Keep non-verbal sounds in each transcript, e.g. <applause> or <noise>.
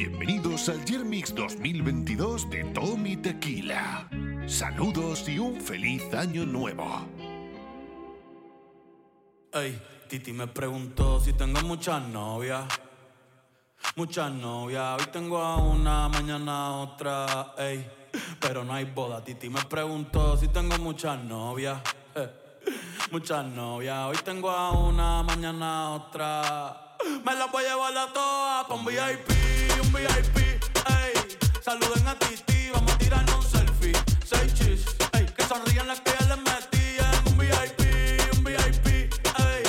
Bienvenidos al Yermix 2022 de Tommy Tequila. Saludos y un feliz año nuevo. Ey, Titi me preguntó si tengo muchas novias. Muchas novias, hoy tengo a una, mañana a otra, ey. Pero no hay boda, Titi me preguntó si tengo muchas novias. <laughs> eh, Muchas novias, hoy tengo a una, mañana a otra. Me las voy a llevar a todas pa' un VIP, un VIP, ey. Saluden a Titi, vamos a tirarnos un selfie. Seis chis, ey. Que sonrían las que ya les metí en un VIP, un VIP, ey.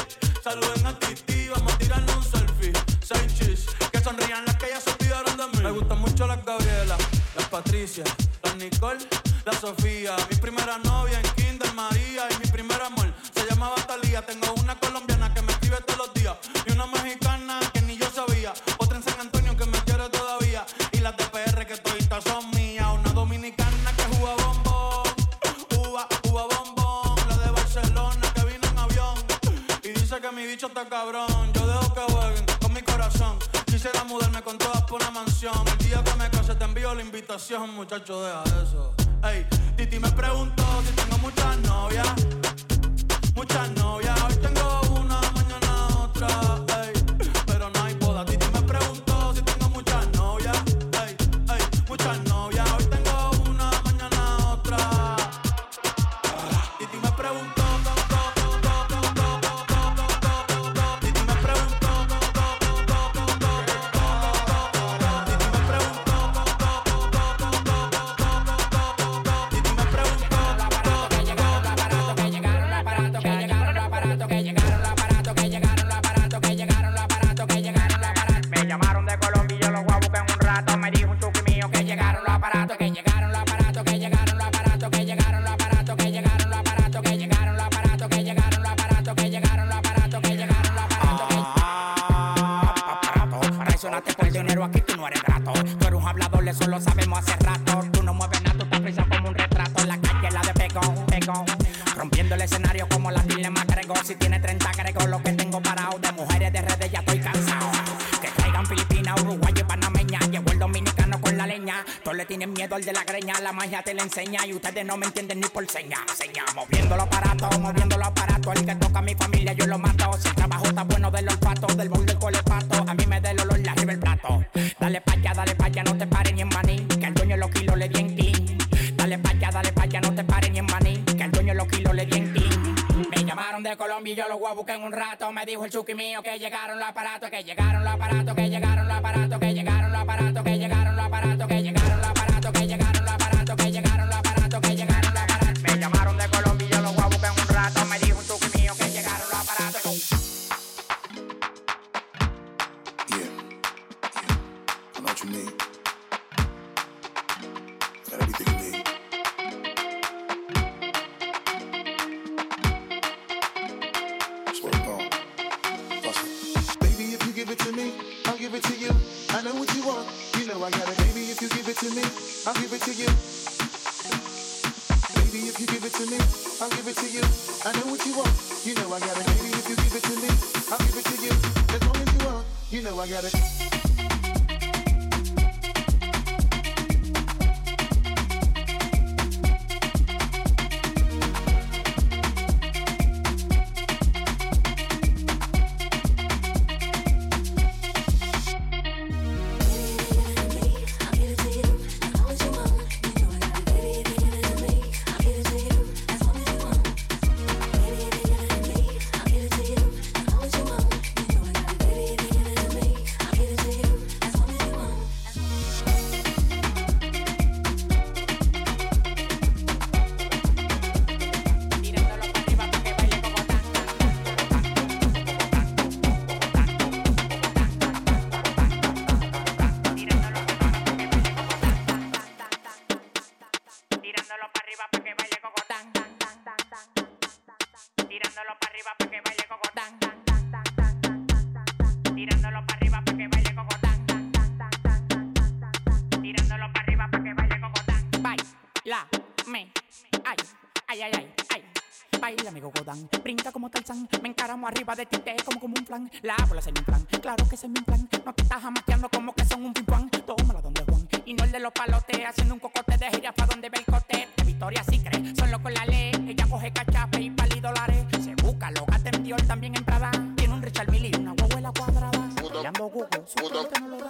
Saluden a Titi, vamos a tirarnos un selfie. Seis chis, que sonrían las que ya se olvidaron de mí. Me gustan mucho las Gabriela, las Patricia, las Nicole, la Sofía. Mi primera novia envío la invitación, muchacho, deja eso. Ey, Titi me preguntó si tengo muchas novias. Muchas novias, hoy tengo una, mañana otra. La Dile McGregor. Si tiene 30 agrego lo que tengo parado. De mujeres de redes ya estoy cansado. Que traigan Filipinas, Uruguay y Panameña. Llegó el dominicano con la leña. Todos le tienen miedo al de la greña. La magia te la enseña y ustedes no me entienden ni por seña. Seña, moviendo los aparatos, moviendo los aparatos. El que toca a mi familia yo lo mato. Si el trabajo está bueno del olfato, del bol del colepato. A mí me da el olor la arriba el plato. Dale pa' allá, dale pa' allá, no te pares ni en Colombia y yo los voy a buscar en un rato. Me dijo el chuki mío que llegaron los aparatos, que llegaron los aparatos, que llegaron los aparatos, que Baila, amigo Godán, brinca como Tarzán Me encaramo arriba de ti, te como como un plan La bola es mi plan, claro que es mi plan No te estás amateando como que son un pimpán los palotes, haciendo un cocote de jirafa donde ve el cote. De Victoria sí cree, son locos la ley. Ella coge cachape y pali dólares. Se busca, lo gata en Dior, también en Prada. Tiene un Richard Mille y una guaguela cuadrada. Llamo Google, su no lo da.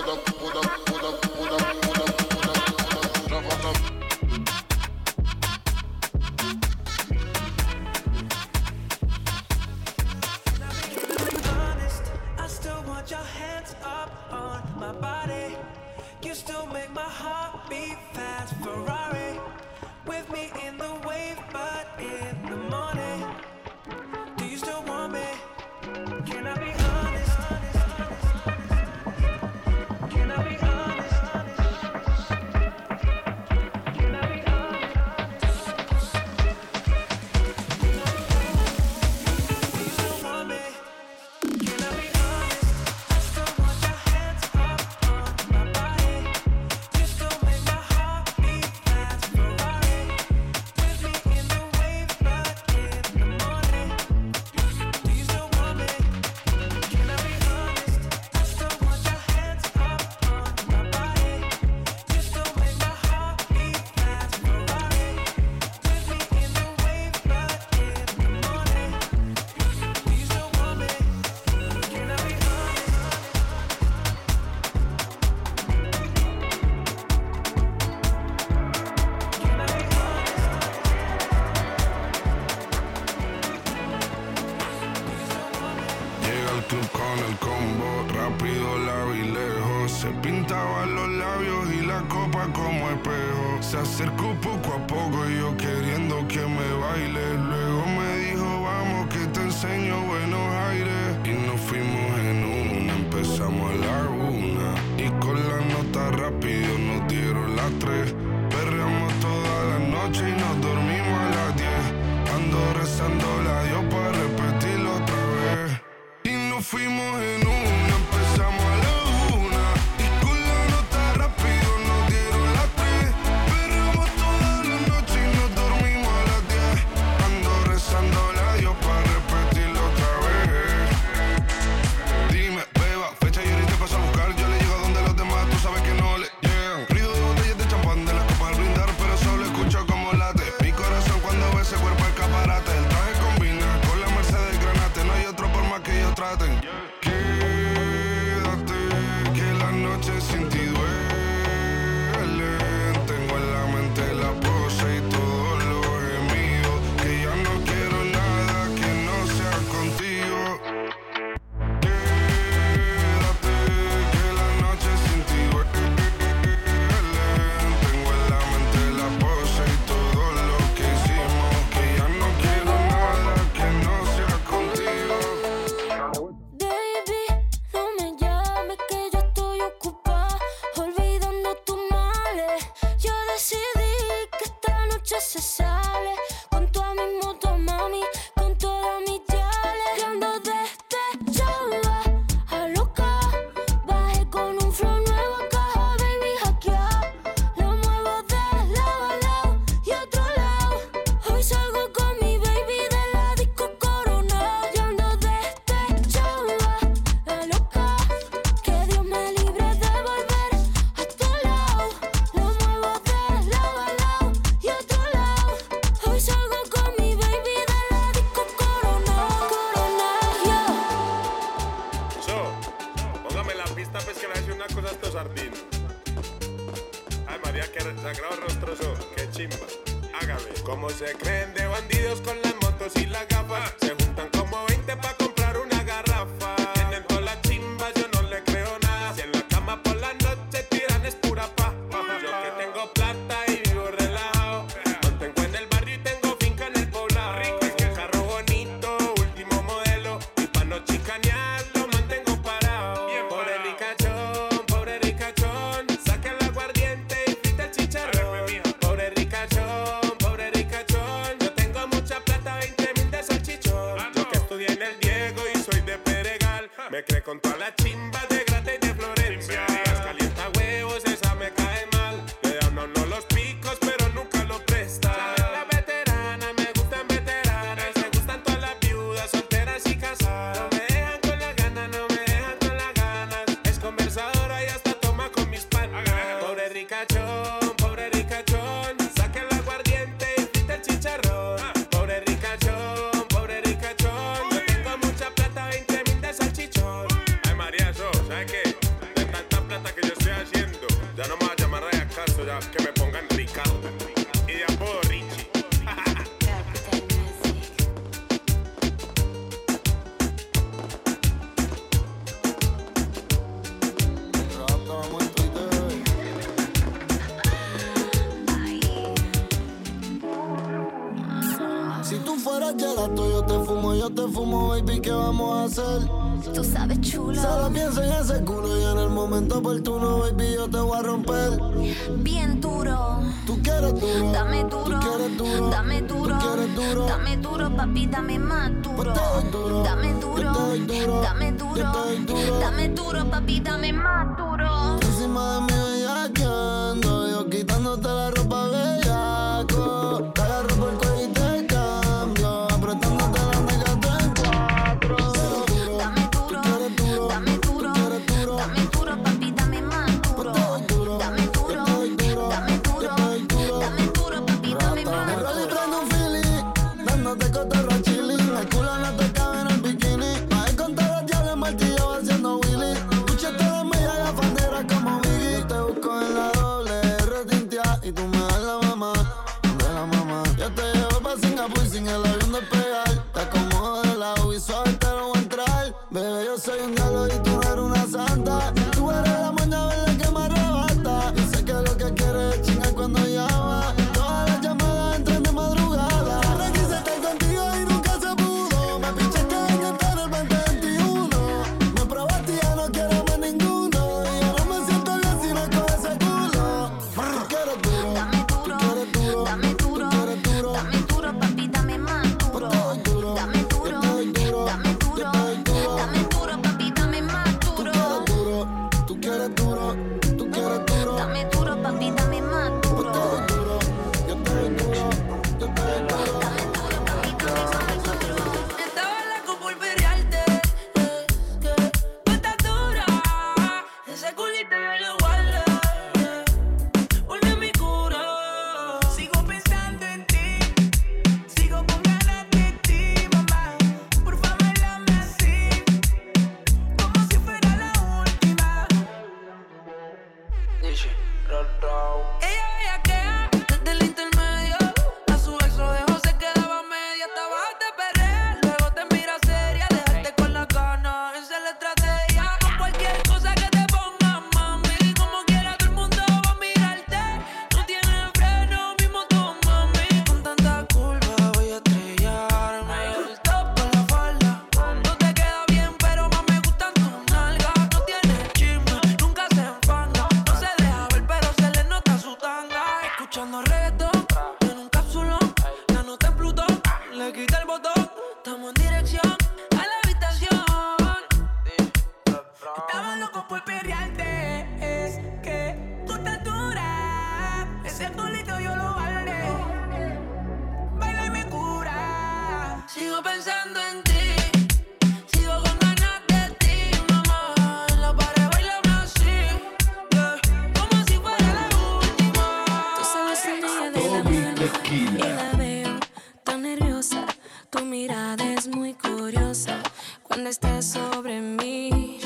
pintaba los labios y la copa como espejo. Se acercó poco a poco y yo queriendo que me baile. Luego me dijo, vamos que te enseño buenos aires. Y nos fuimos en una, empezamos a la una. Y con la nota rápido nos dieron las tres. Perreamos toda la noche y nos dormimos a las diez. Ando rezando la Dios para repetirlo otra vez. Y nos fuimos en Según tan sobre mí.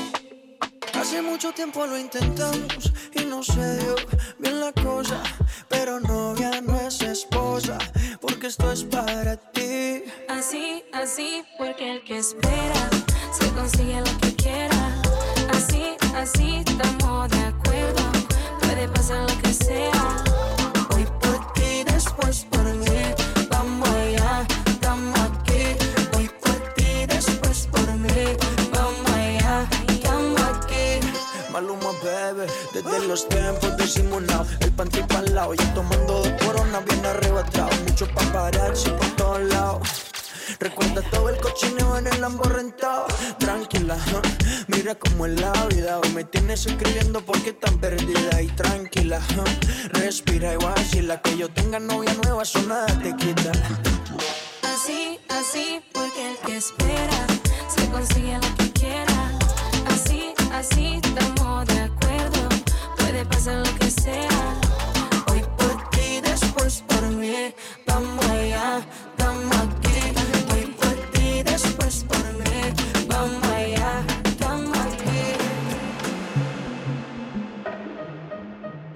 Hace mucho tiempo lo intentamos y no se dio bien la cosa. Pero novia no es esposa, porque esto es para ti. Así, así, porque el que espera se consigue lo que quiera. Así, así, estamos de acuerdo. Puede pasar lo que sea. Desde los tiempos disimunados, el panty pa'l lado. Yo tomando dos coronas bien arrebatado. Mucho paparazzi por todos lados. Recuerda todo el cochineo en el Lambo rentado. Tranquila, mira cómo es la vida. Hoy me tienes escribiendo porque tan perdida y tranquila. ¿eh? Respira y vacila. Que yo tenga novia nueva, eso nada te quita. Así, así, porque el que espera se consigue lo que quiera. Así, así, estamos de acuerdo. Puede pasar lo que sea. Hoy por ti, después por mí. Vamos allá, estamos aquí. Hoy por ti, después por mí. Vamos allá, estamos aquí.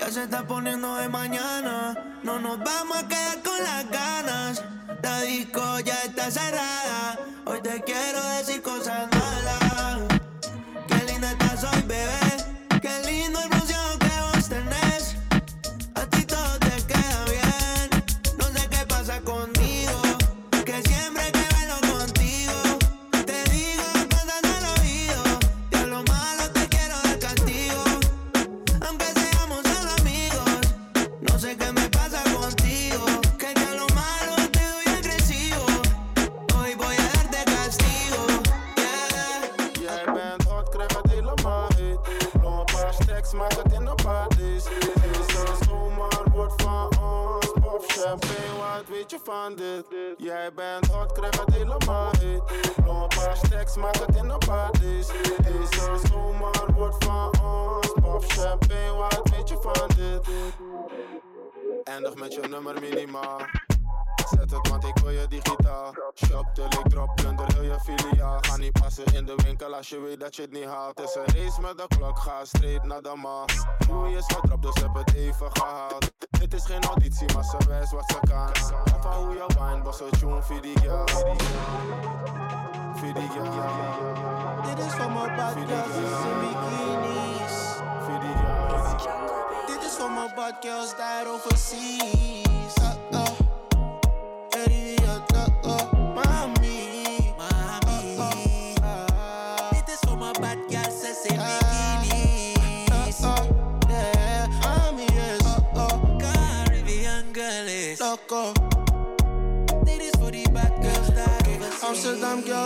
Ya se está poniendo de mañana. No nos vamos a quedar con las ganas. La disco ya está cerrada. Hoy te quiero wat je van dit? Jij bent hot, krijg het helemaal heet. Nog een paar stacks, maak het in de parties. Deze zomer wordt van ons. Pop champagne, wat weet je van dit? Eindig met je nummer minimaal. Zet het, want ik wil je digitaal. Shop till ik drop, plunder heel je filiaal. Ga niet passen in de winkel als je weet dat je het niet haalt. Is een race met de klok, ga straight naar de mall. Groei is gedropt, dus heb het even gehaald. Dit is geen auditie, maar ze wijst wat ze kan. Of van hoe je wine, was een tune voor die girl. Voor die girl. Dit is voor mijn bad girls in bikinis. Voor die girl. Dit is voor mijn bad girls daar overseas.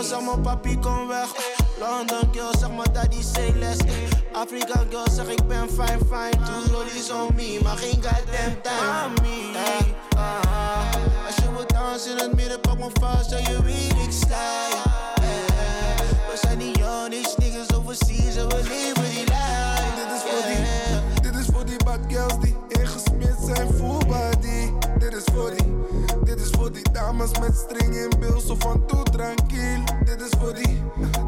Zeg maar papi kom weg. London girls, zeg maar daddy say less. Afrika girls, zeg ik ben fine fine. Two lollies on me, maar geen goddamn time. Mami, ah, als je wilt dansen in het midden, pak me vast, zou je weet ik sta. Eh, We zijn die jongens, niggas overseas en we leven die life. Dit is voor die, dit is voor die bad girls die ingesmeerd zijn full body. Dit is voor die, dit is voor die dames met string in bil, zo van toe tranquil. Dit is voor die,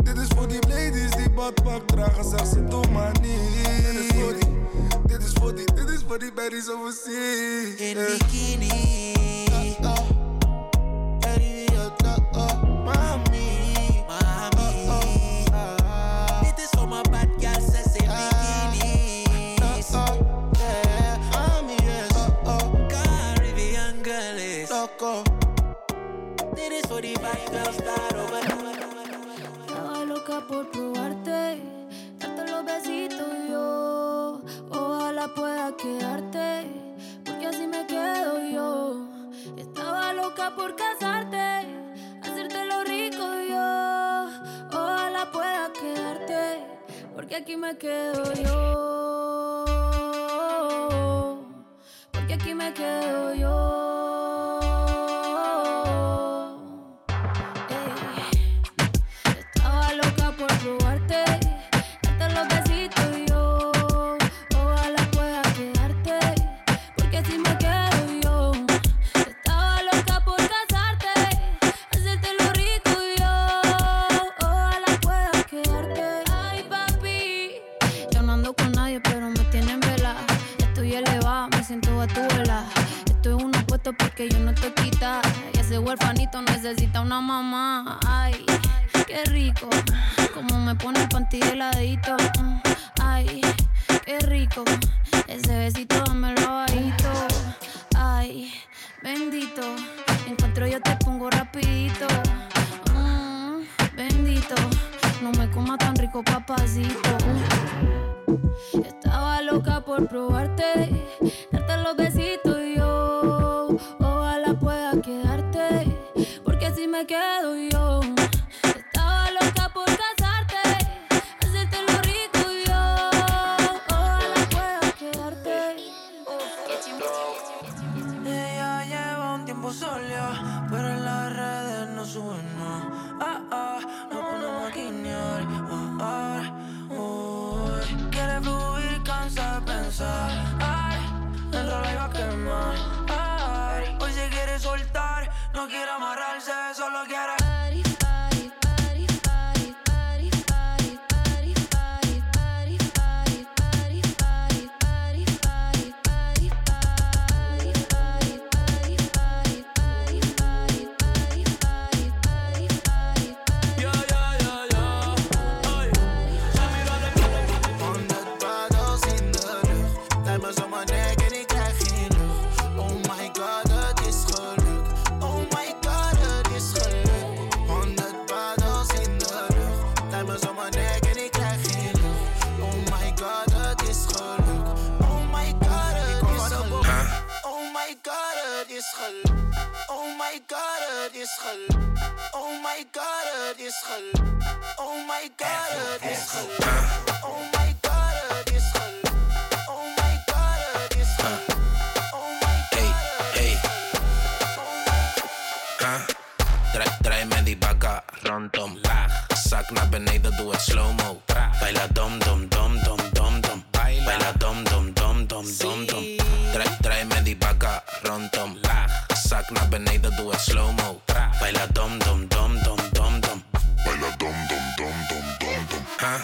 dit is voor die ladies die badpak dragen, zeg ze doe maar niet. Dit is voor die, dit is voor die, dit is voor die baddies overseas. In Eh. bikini. Mami, Ojalá pueda quedarte, porque así me quedo yo. Estaba loca por casarte, hacerte lo rico yo. Ojalá pueda quedarte, porque aquí me quedo yo. Porque aquí me quedo yo. Draai, draai met die bakka rondom. Laag. Zak naar beneden, doe het slow-mo. Baila dom, dom, dom, dom, dom, dom. Baila dom, dom, dom, dom, dom, dom. Draai, draai met die bakka rondom. Laag. Zak naar beneden, doe het slow-mo. Baila dom, dom, dom, dom, dom, dom. Baila dom, dom, dom, dom, dom, dom. Ah.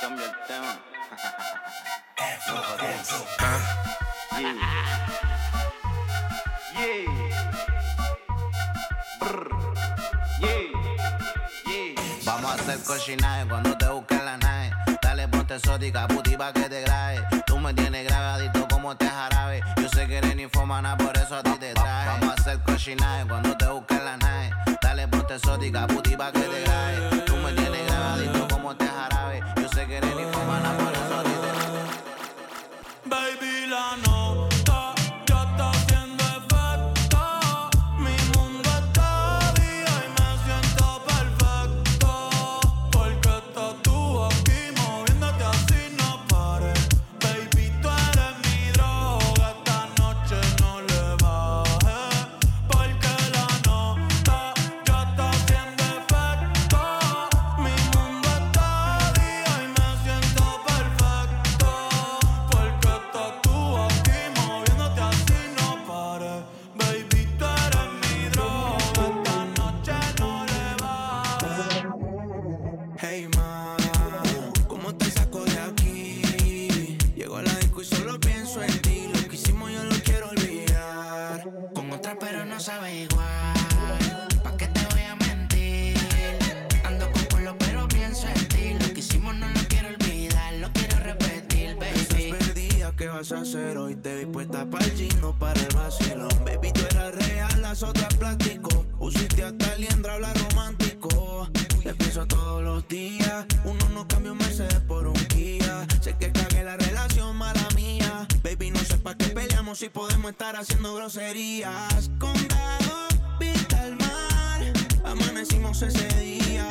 Cambia el tema. Vamos a hacer cochinaje cuando te busques la nave. Dale ponte exótica, puti pa' que te grabe. Tú me tienes grabadito como este jarabe. Yo sé que eres ninfomana, por eso a ti te traje. Vamos a hacer cochinaje cuando te busques la nave. Dale ponte exótica, puti pa' que te grabe. Tú me tienes grabadito como este jarabe. Yo sé que eres ninfomana, por eso a ti te traje. Baby, la nota para el para vacilón. Baby, tú eras real, las otras plástico. Usiste hasta el liendra, habla romántico. Te pienso todos los días. Uno no cambia un Mercedes por un Kia. Sé que cagué la relación, mala mía. Baby, no sé pa' qué peleamos si podemos estar haciendo groserías. Condado, vista al mar. Amanecimos ese día.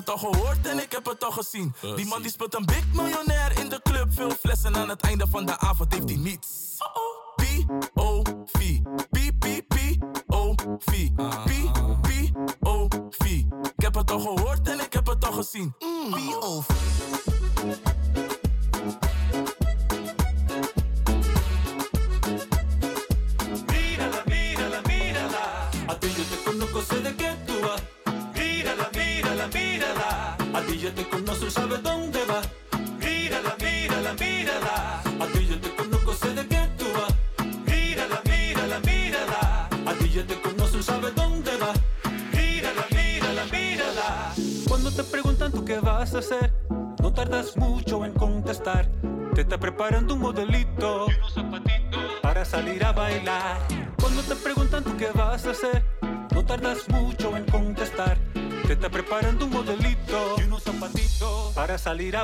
Het al gehoord en ik heb het al gezien. Die man die speelt een big miljonair in de club. Veel flessen aan het einde van de avond heeft hij niets.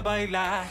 Bailar.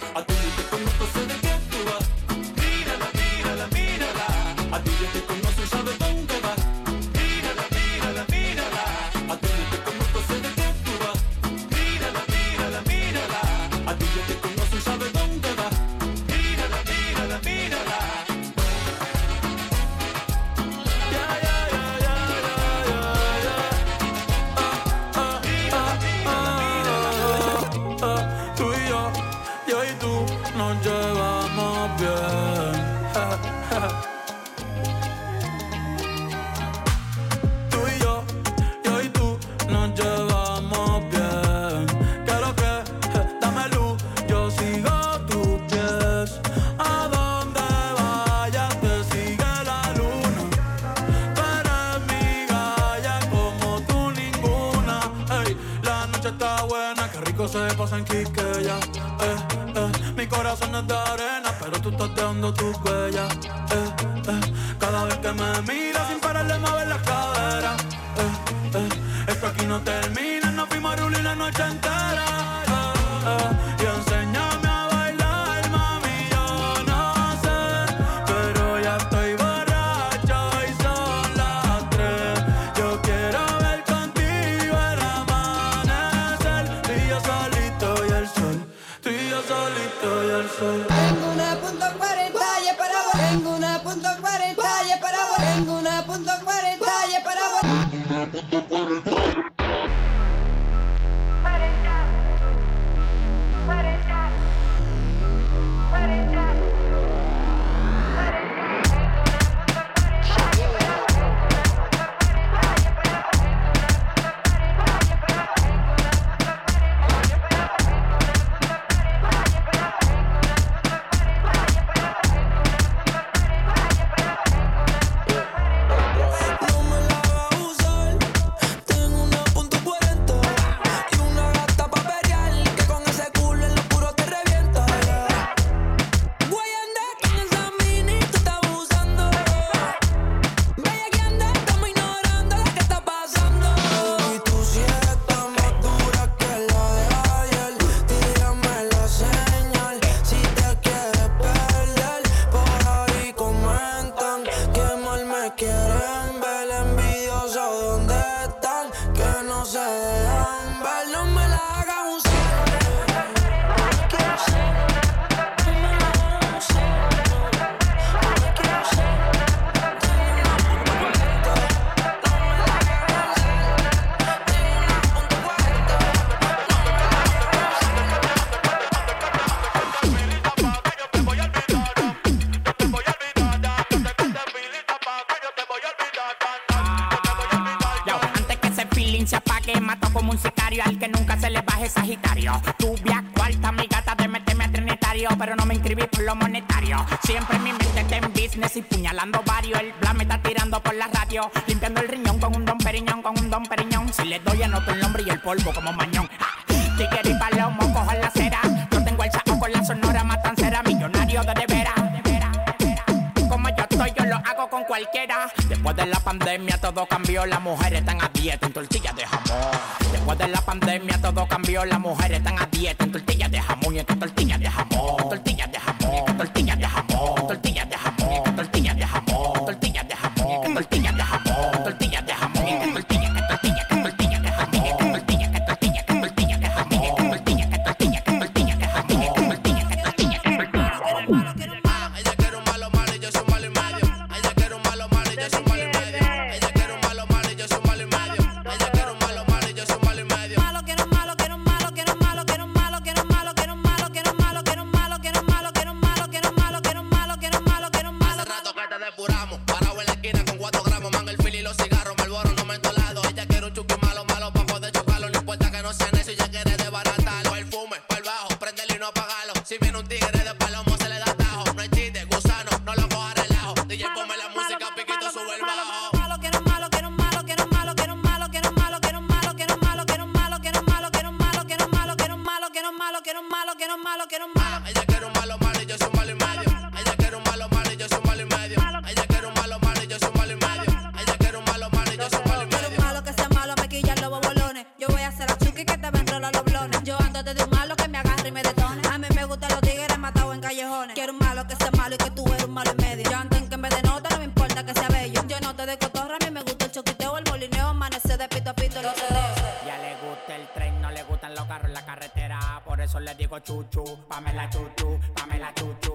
paloma. Polvo como mañón. Digo chuchu, Pamela chuchu, Pamela chuchu,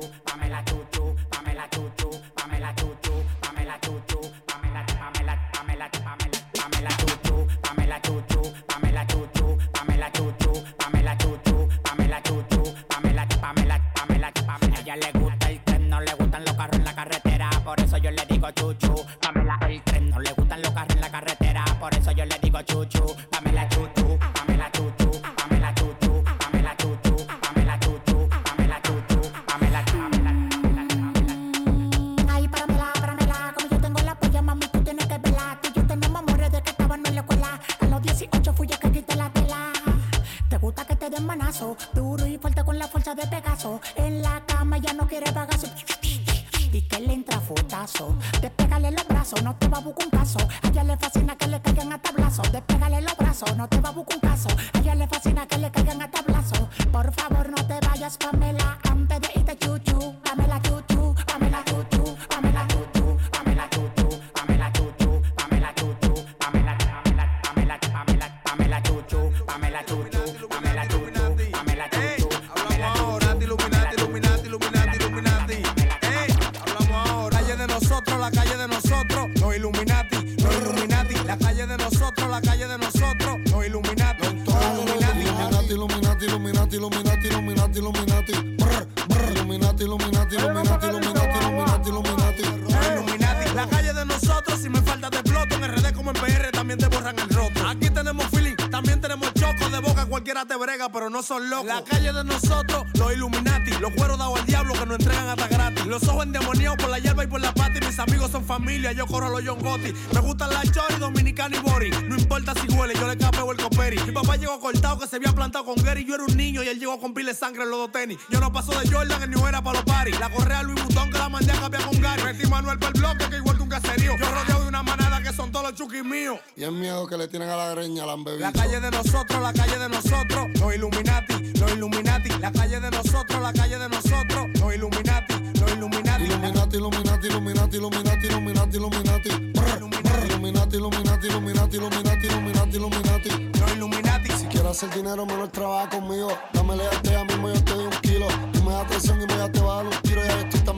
de nosotros, los Illuminati, los cueros dados al diablo que nos entregan hasta gratis. Los ojos endemoniados por la hierba y por la pata, y mis amigos son familia, yo corro a los John Gotti. Me gustan las chori, dominicana y bori. No importa si huele, yo le capeo el coperi. Mi papá llegó cortado que se había plantado con Gary, yo era un niño y él llegó con pile de sangre en los dos tenis. Yo no paso de Jordan, el New era para los paris. La correa Louis Vuitton que la mandé a cambiar con Gary. Metí Manuel para el bloque que igual que un caserío. Yo rodeado de una manada que son todos los chuquis míos. Y el miedo que le tienen a la greña, la han bebido. La calle de nosotros, la calle de nosotros, los Illuminati, los Illuminati. La calle de nosotros, la calle de nosotros, los Illuminati, los Illuminati. Illuminati, Illuminati, Illuminati, Illuminati, Illuminati, Illuminati. Illuminati, Illuminati, Illuminati, Illuminati, Illuminati, Illuminati. Los Illuminati. Si quieres hacer dinero, menos trabaja conmigo. Dame leerte a mismo yo te doy un kilo. Tú me das atención y me das te va a dar un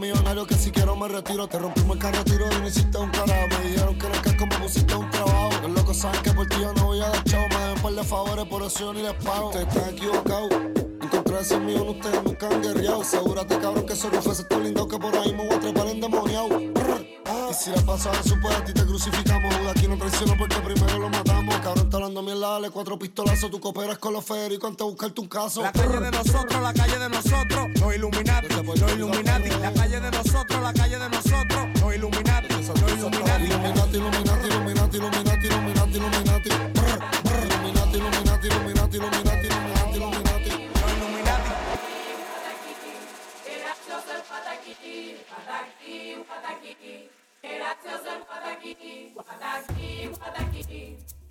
millonario que si quiero me retiro. Te rompimos el carro tiro y no hiciste un carajo. Me dijeron que eres casco, me pusiste un trabajo. Los locos saben que por ti yo no voy a dar chavo. Me den un par de favores, por eso yo ni les pago. Ustedes están equivocados. Ese mío, ustedes nunca han guerreado. Asegúrate, cabrón, que un fuese todo lindo que por ahí me voy a trepar endemoniado. Brr. Y si le pasa eso, pues a ti te crucificamos. Judas aquí no traiciono porque primero lo matamos. Cabrón, está hablando mierda, dale cuatro pistolazos. Tú cooperas con los federicos antes de buscarte un caso. La calle de nosotros, la calle de nosotros, los Illuminati, los Illuminati. La calle de nosotros, la calle de nosotros, los Illuminati, los Illuminati. Illuminati, Illuminati, Illuminati, Illuminati. Illuminati, Illuminati, Illuminati, Illuminati, Illuminati, Illuminati.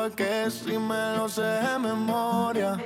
pa' qué si me lo sé de memoria.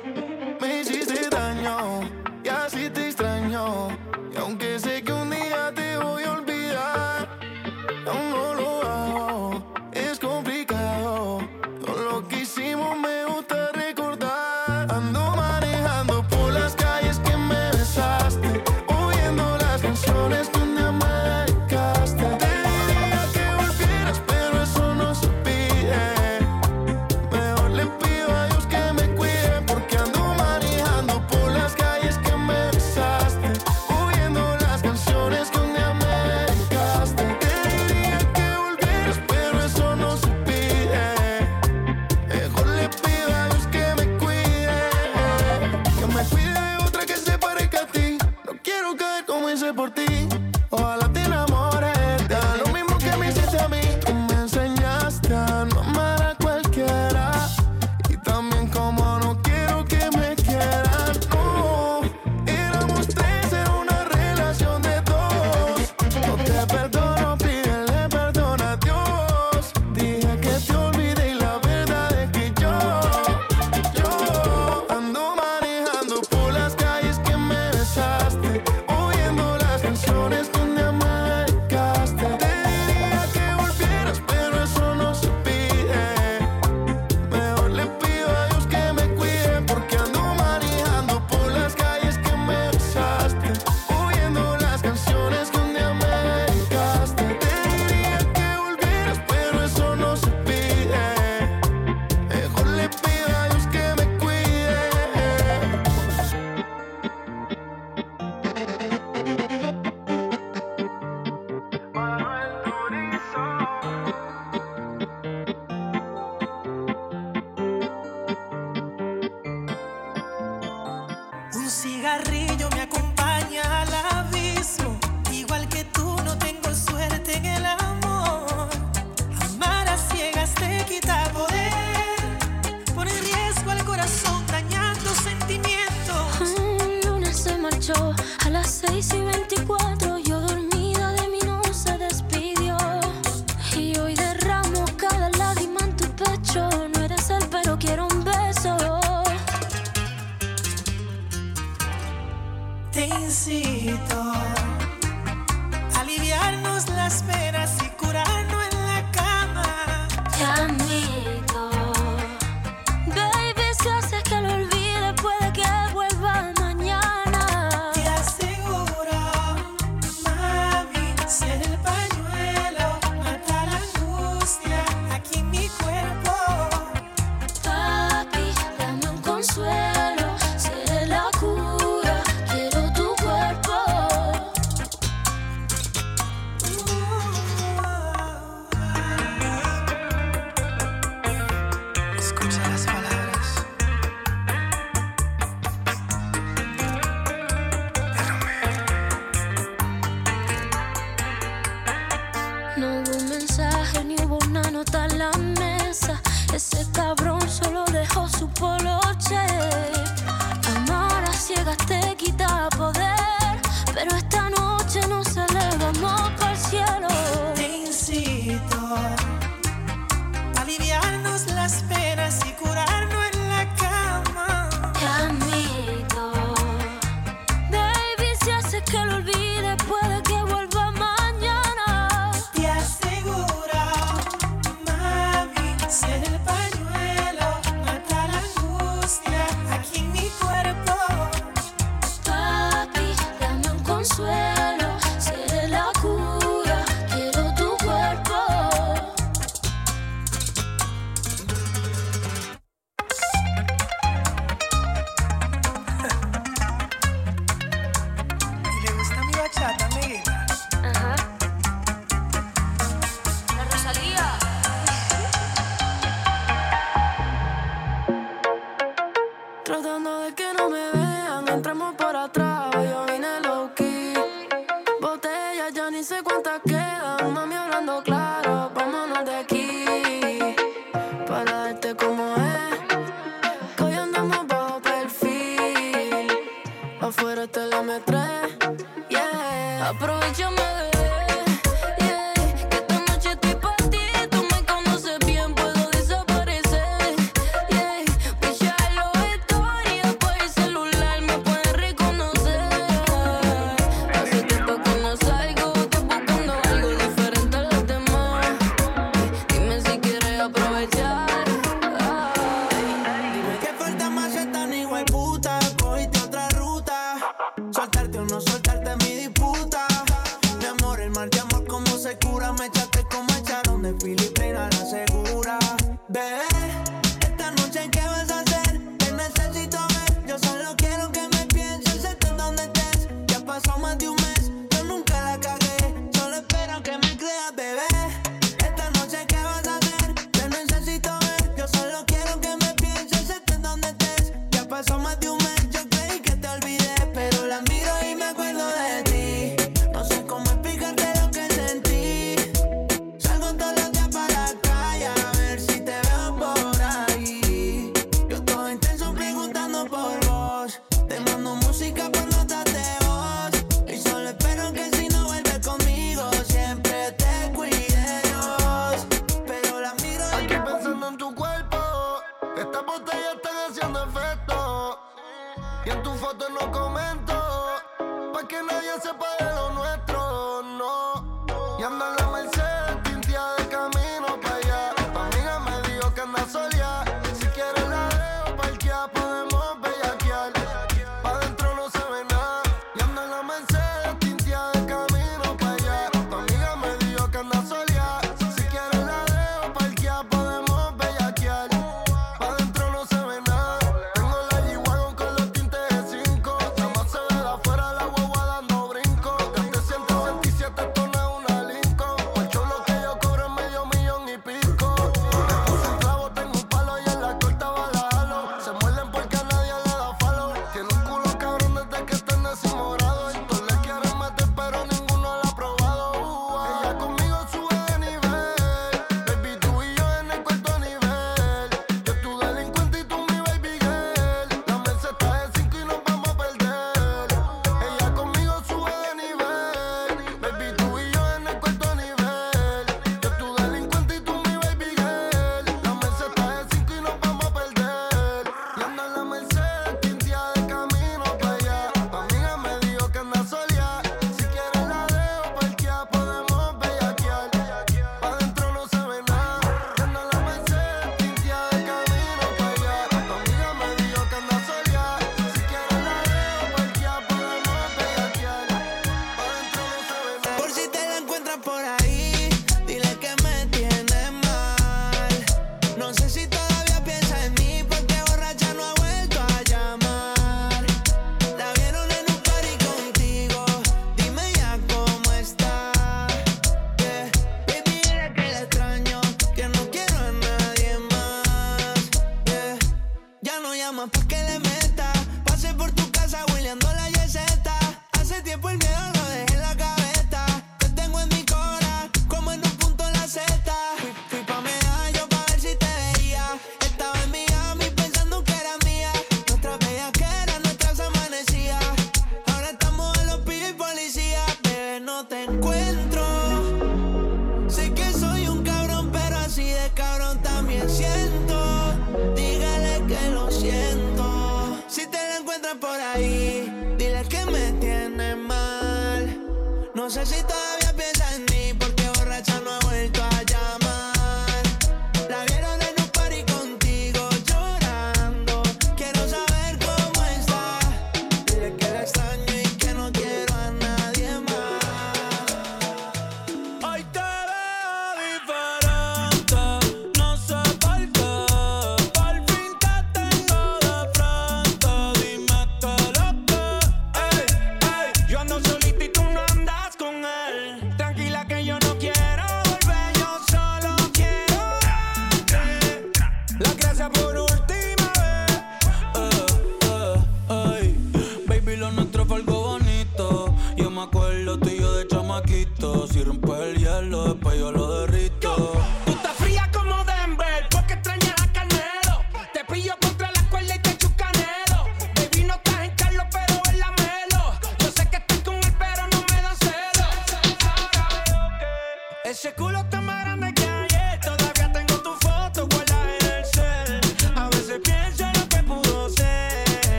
Te incito a aliviarnos las penas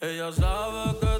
Ella sabe que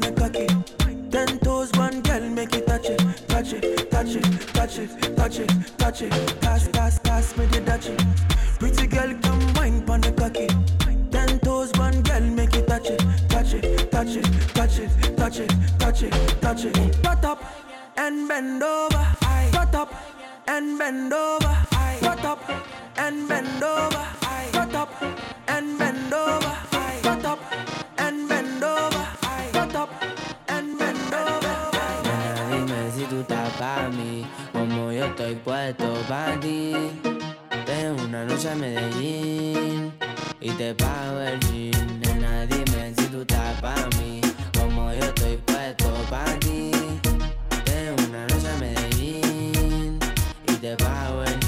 pon the cocky. Ten toes, one girl, make it touch it, touch it, touch it, touch it, touch it, touch it. Pass, pass, pass me the dutchie. Pretty girl, come wine pon the cocky. Ten toes, one girl, make it touch it, touch it, touch it, touch it, touch it, touch it, touch it. Butt up and bend over. Butt up and bend over. Butt up and bend over. Butt up pa' mí, como yo estoy puesto pa' ti. Tengo una noche a Medellín y te pago el jean. Nena, dime si tú estás pa' mí, como yo estoy puesto pa' ti. Tengo una noche a Medellín y te pago el.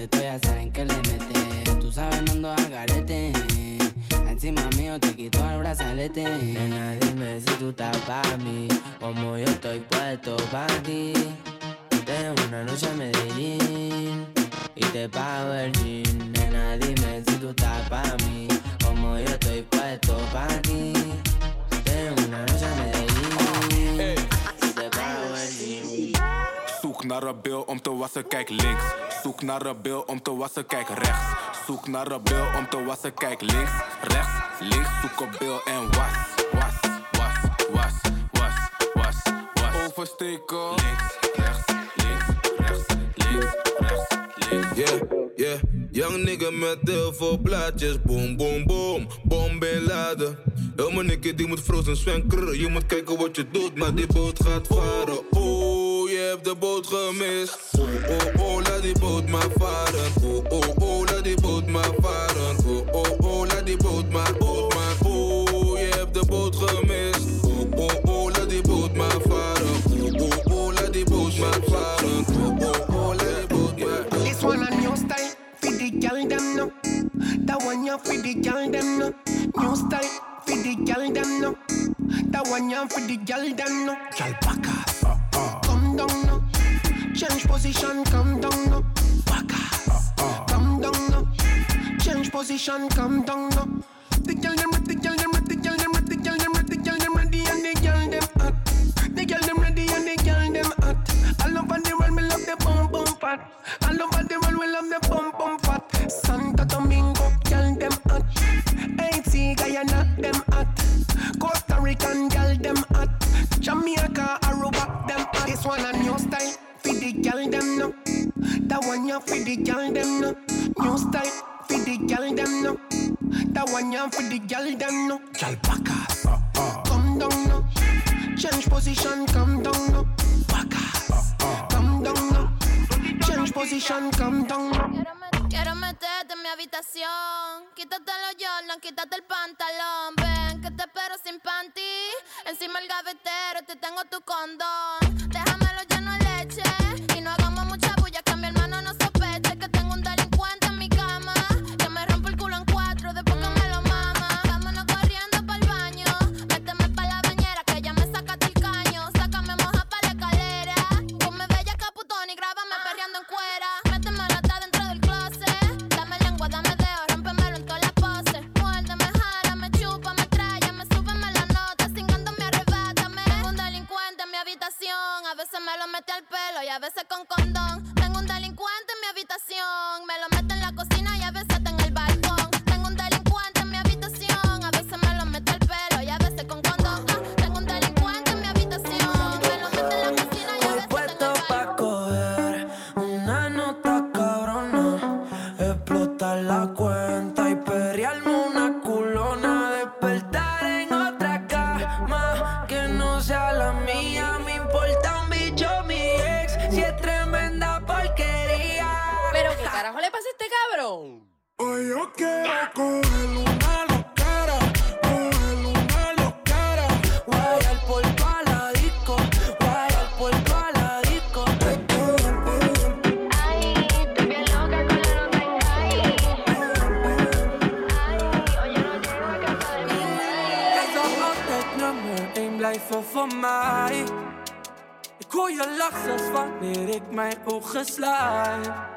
Juguete, tú ya saben que le mete. Tú sabes, no ando al garete. Encima mío te quito el brazalete. Nena, dime si tú estás pa' mí. Como yo estoy puesto pa' ti. Tengo una noche a Medellín y te pago el jean. Nena, dime si tú estás pa' mí, como yo estoy puesto pa' ti. Tengo una noche a Medellín naar een bil om te wassen, kijk links. Zoek naar een bil om te wassen, kijk rechts. Zoek naar een bil om te wassen, kijk links, rechts, links. Zoek een bil en was, was, was, was, was, was, was. Oversteken. Links, rechts, links, rechts, links, rechts, links. Yeah, yeah. Young nigga met heel veel. Boom, boom, boom. Bom Bin Laden. Heel nigga die moet frozen zwenken. Je moet kijken wat je doet, maar die boot gaat varen. Oh, je hebt de boot gemist. Oh, oh, oh, laat die boot maar varen. Oh, oh, oh, laat die boot maar varen. Oh, oh, oh, laat die boot maar, boot maar. Oh, je hebt de boot gemist. Ya for the girl them no. New style, for the girl them no. That one ya for the girl them no. Girl backass, come down no. Change position, come down no. Backass, come down no. Change position, come down no. The girl them ready, the girl them ready, the girl them ready, the girl them ready, the girl them ready, and the girl them hot. The girl them ready and the girl them hot. All over the world, me love the bum bum fat. All over the world, we love the bum bum fat. Santo American girl them hot. Jamaica, Aruba them hot. This one a new style for the girl them no. That one ya for the girl them no. New style for the girl them no. That one ya for the girl them no. Girl back ass, uh, uh. come down no. Change position, come down no. Back ass, uh, uh. come down no. Change position, come down no. Quiero meterte en mi habitación. Quítate los Jordan, quítate el pantalón. Ven, que te espero sin panty. Encima el gavetero, te tengo tu condón. Déjamelo lleno de leche. Y no hagamos mucha bulla, que mi hermano no sospeche y a veces con condón. Tengo un delincuente en mi habitación, me lo mete en la cocina y a veces voor je lach zelfs wanneer ik mijn ogen sluit.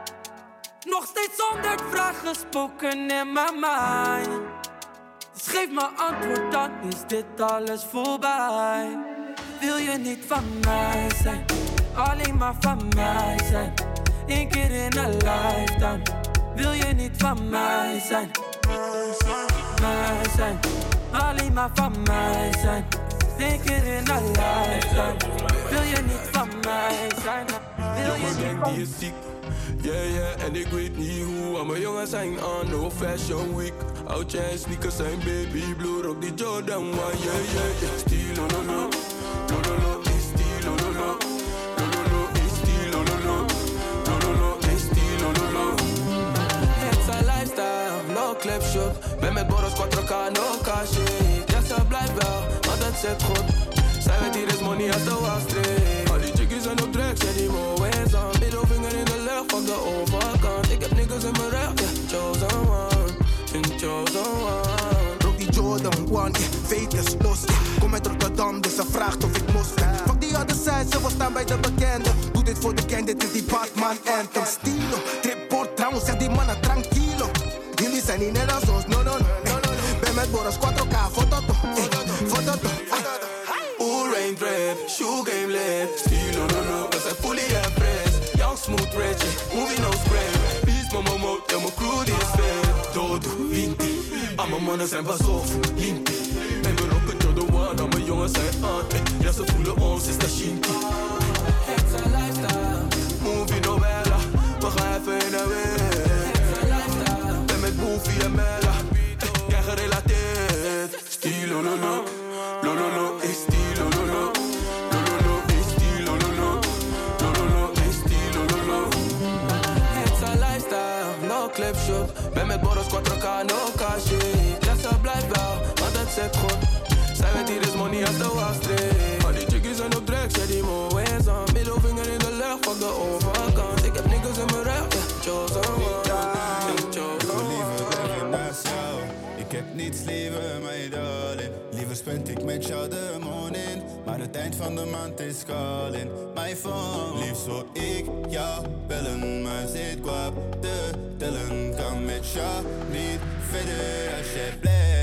Nog steeds honderd vragen spoken in mijn mind. Dus geef me antwoord, dan is dit alles voorbij. Wil je niet van mij zijn, alleen maar van mij zijn. Eén keer in een lifetime. Wil je niet van mij zijn, mij zijn. Alleen maar van mij zijn. Eén keer in een lifetime. Wil je niet van mij zijn, wil je niet van is ziek. Yeah, yeah, en ik weet niet hoe. Al mijn jongens zijn aan, no fashion week. Oudje en sneakers zijn baby blue. Rock die Jordan 1, yeah, yeah, yeah. Stilo, lo, lo. Lo, lo, lo, is stilo, lo, lo. Lo, lo, lo, is stilo, lo, lo. Lo, lo, lo, is stilo, lo, lo. Het is een lifestyle, no clip shop. Ben met borrels 4K, no cash. Ja, ze blijft wel, want het zit goed. Zij weet hier is money uit de wachtree. Al de overkant. Ik heb niggas in mijn rug, yeah. Chosen one, in chosen one. Rock die Jordan 1, yeah, fake is los. Yeah. Kom uit Rotterdam, dus ze vraagt of ik moslim. Fuck die other side, ze wil staan bij de bekende. Doe dit voor de gang, dit is die Batman anthem. Stilo, triport trouwens, zeg die mannen tranquilo. Jullie zijn niet net als ons, no no no. no, no. Ben met Boros 4K, fototo, eh, fototo. Oeh, rain drip, shoe game lit. Stilo, no, no, we zijn fully impressed. smooth Reggie, movie no spray. Please, mama, mouth, I'm a crude this fair. Todo, vinti, I'm a man, soft, limpi. Men ben ook het jodde one, I'm a jongen, zijn aunt. Ja, ze voelen ons, is dat shinky. Het It's a lifestyle. Movie novella, we gaan even a en weer. Ben met Boefie en Mella, jij gerelateerd. Stilo, no, no. Shop. Ben met borrels 4K, no cash. Ja, ze blijft wel, want het zit goed. Zij weet hier is money uit de wachtree. Al die chickies zijn op drugs, ja die moe's aan. Middelvinger in de lucht, van de overkant. Ik heb niggas in mijn rug, yeah. Chosen one, yeah, chosen. Liever ben ik naast jou. Ik heb niets liever, mijn darling. Liever spend ik met jou de morning. Het eind van de maand is calling. My phone. Liefst wil ik jou bellen. Maar zit qua te tellen. Kan met jou niet verder als jij blijft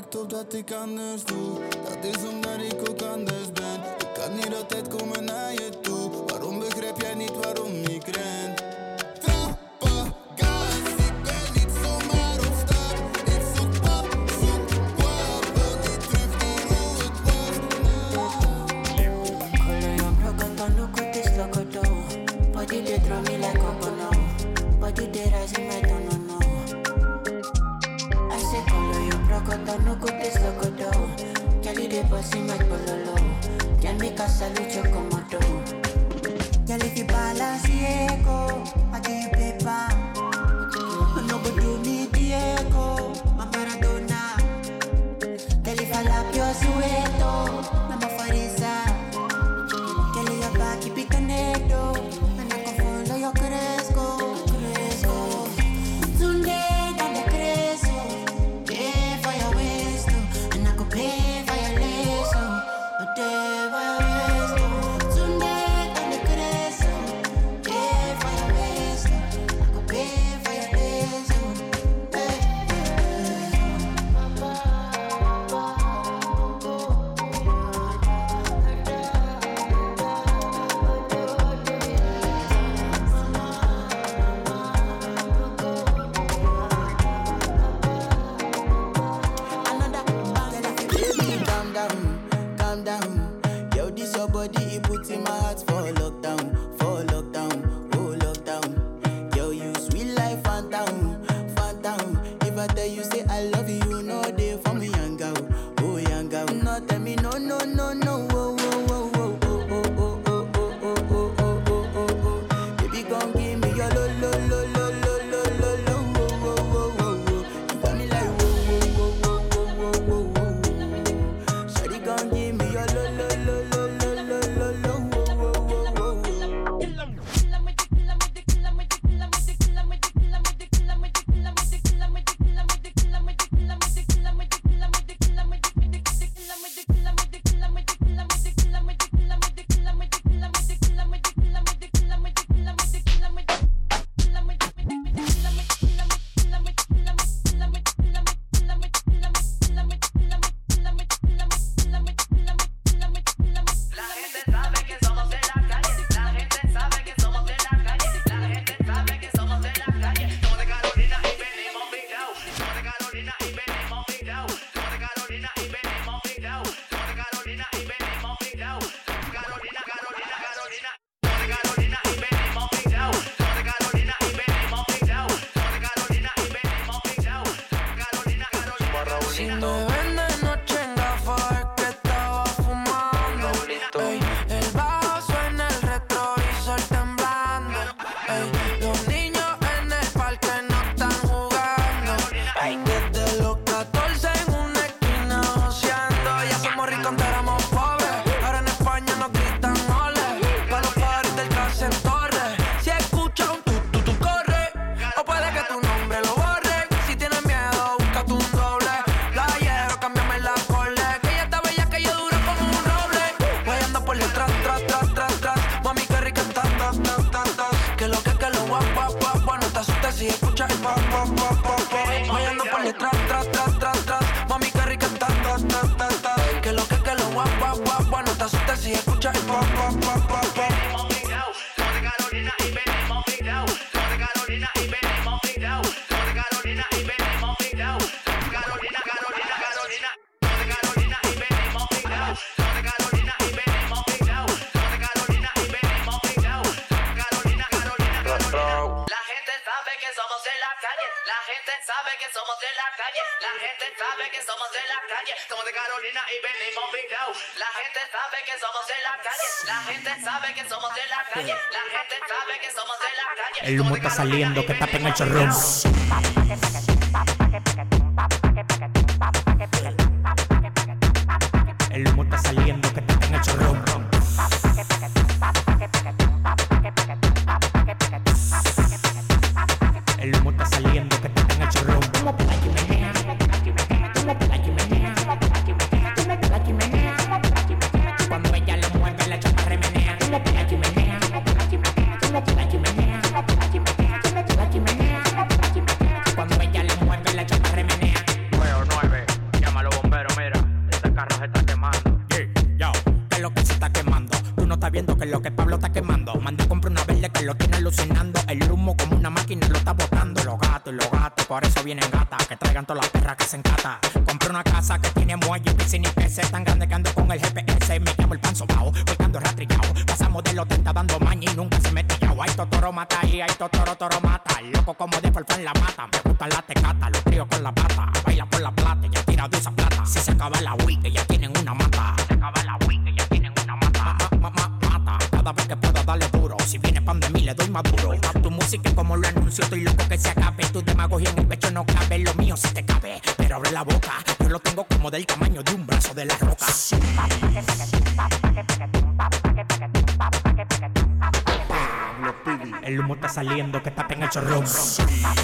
Jij merkt op dat ik anders doe. Dat is omdat ik ook anders pololo, si no hay pololo. Ya en mi casa lucho como tú. Ya le di pala ciego. no te asustes si escuchas. la calle, la gente sabe que somos de la calle, somos de Carolina y venimos picaos. La gente sabe que somos de la calle, la gente sabe que somos de la calle, la gente sabe que somos de la calle. El humo está saliendo, que tapen el chorrón. Chicharrón.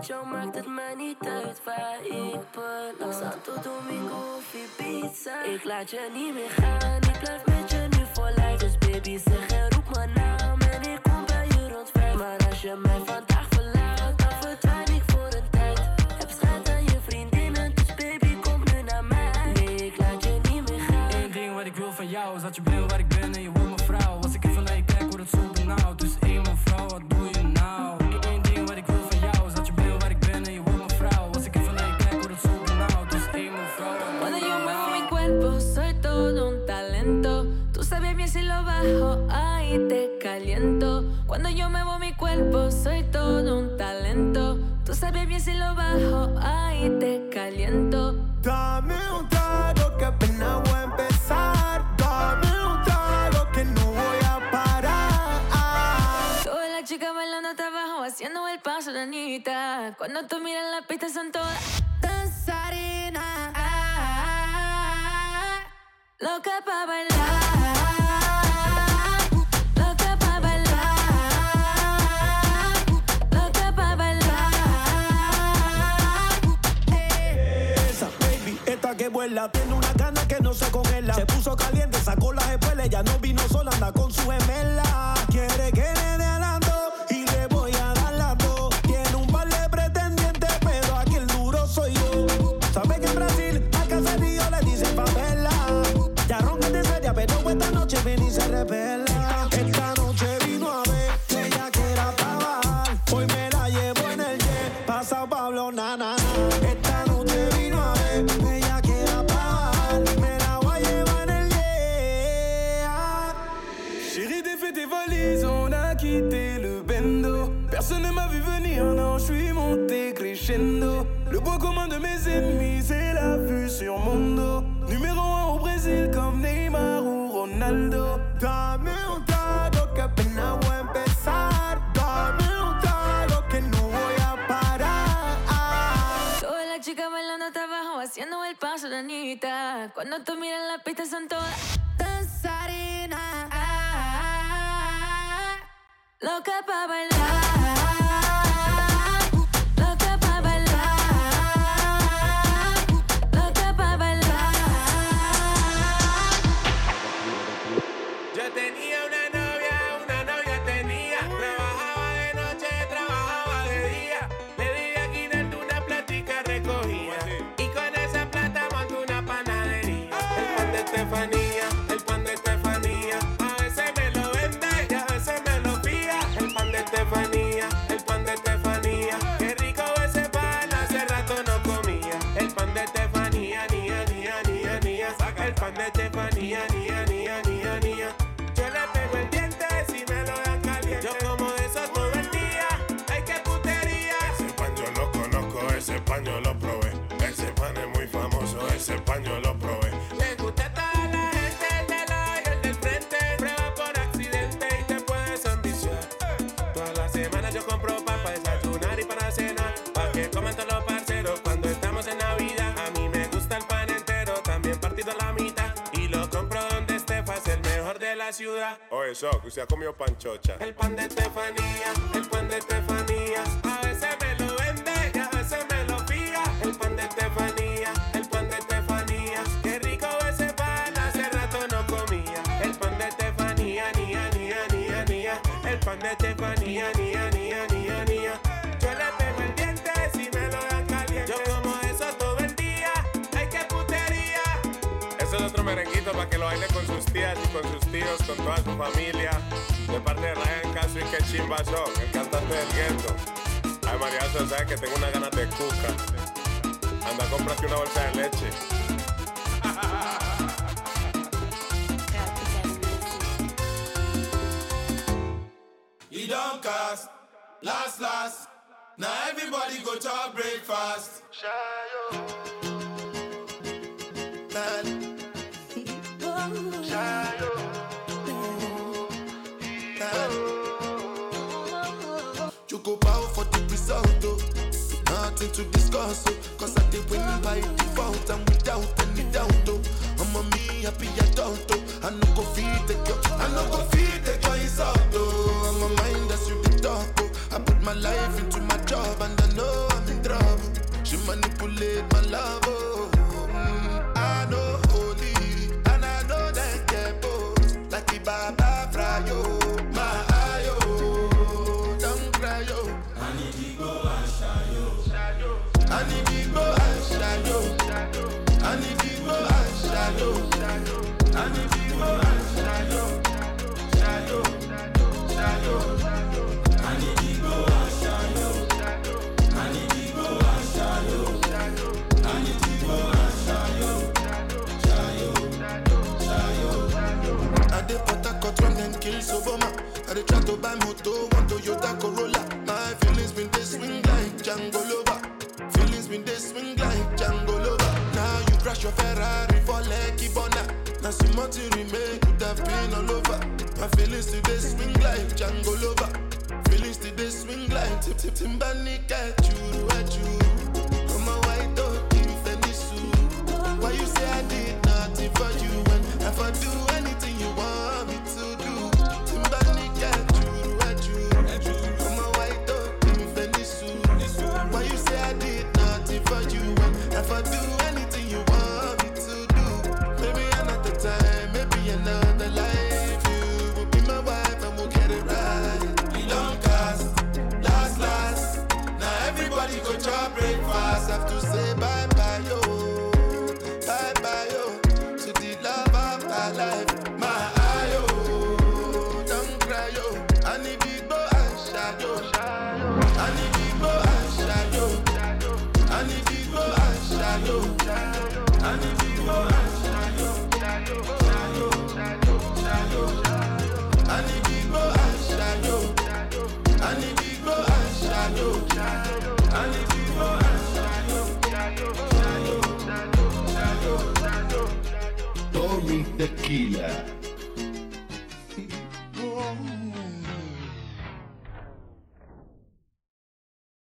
met jou maakt het mij niet uit waar ik beland. Santo Domingo of pizza. Ik laat je niet meer gaan, ik blijf met je nu voor lijf. Dus baby zeg en roep mijn naam en ik kom bij je rond vijf. Maar als je mij van Cuando tú miras la pista son todas danzarinas. Loca pa' bailar. Loca pa' bailar. Loca pa' bailar. Esa, baby, esta que vuela tiene una cana que no se congela. Se puso caliente, sacó las espuelas. Ya no vino sola, anda con su gemela tú miras la pista son todas danzarinas. Ah, ah, ah, loca pa' bailar. shock, usted ha comido panchocha. El pan de Estefanía, el pan de Estefanía. que lo baile con sus tías y con sus tíos, con toda su familia. De parte de Ryan Castro y que chimba son, el cantante este del gueto. Ay, María, sabes que tengo una ganas de cuca. Anda, cómprate una bolsa de leche. <laughs> Y Doncas, las, las. be adult, oh. I no go feed the girl, I no go feed the girl, it's out, oh. I'm a mind that's you be talk, oh. I put my life into my job and I know I'm in trouble. She manipulate my love, oh. out from them kills over my. I dey try to buy moto, one Toyota Corolla. My feelings been they swing like Django Lover. Feelings been they swing like Django Lover. Now you crash your Ferrari for Lucky Bona. Now see what you remain could have been all over. My feelings today swing like Django Lover. Feelings today swing like Tip Tip Timbani at you, at you. I'm a white dog in Fenisu. Why you say I did nothing for you when if I do anything? if I do. Tequila.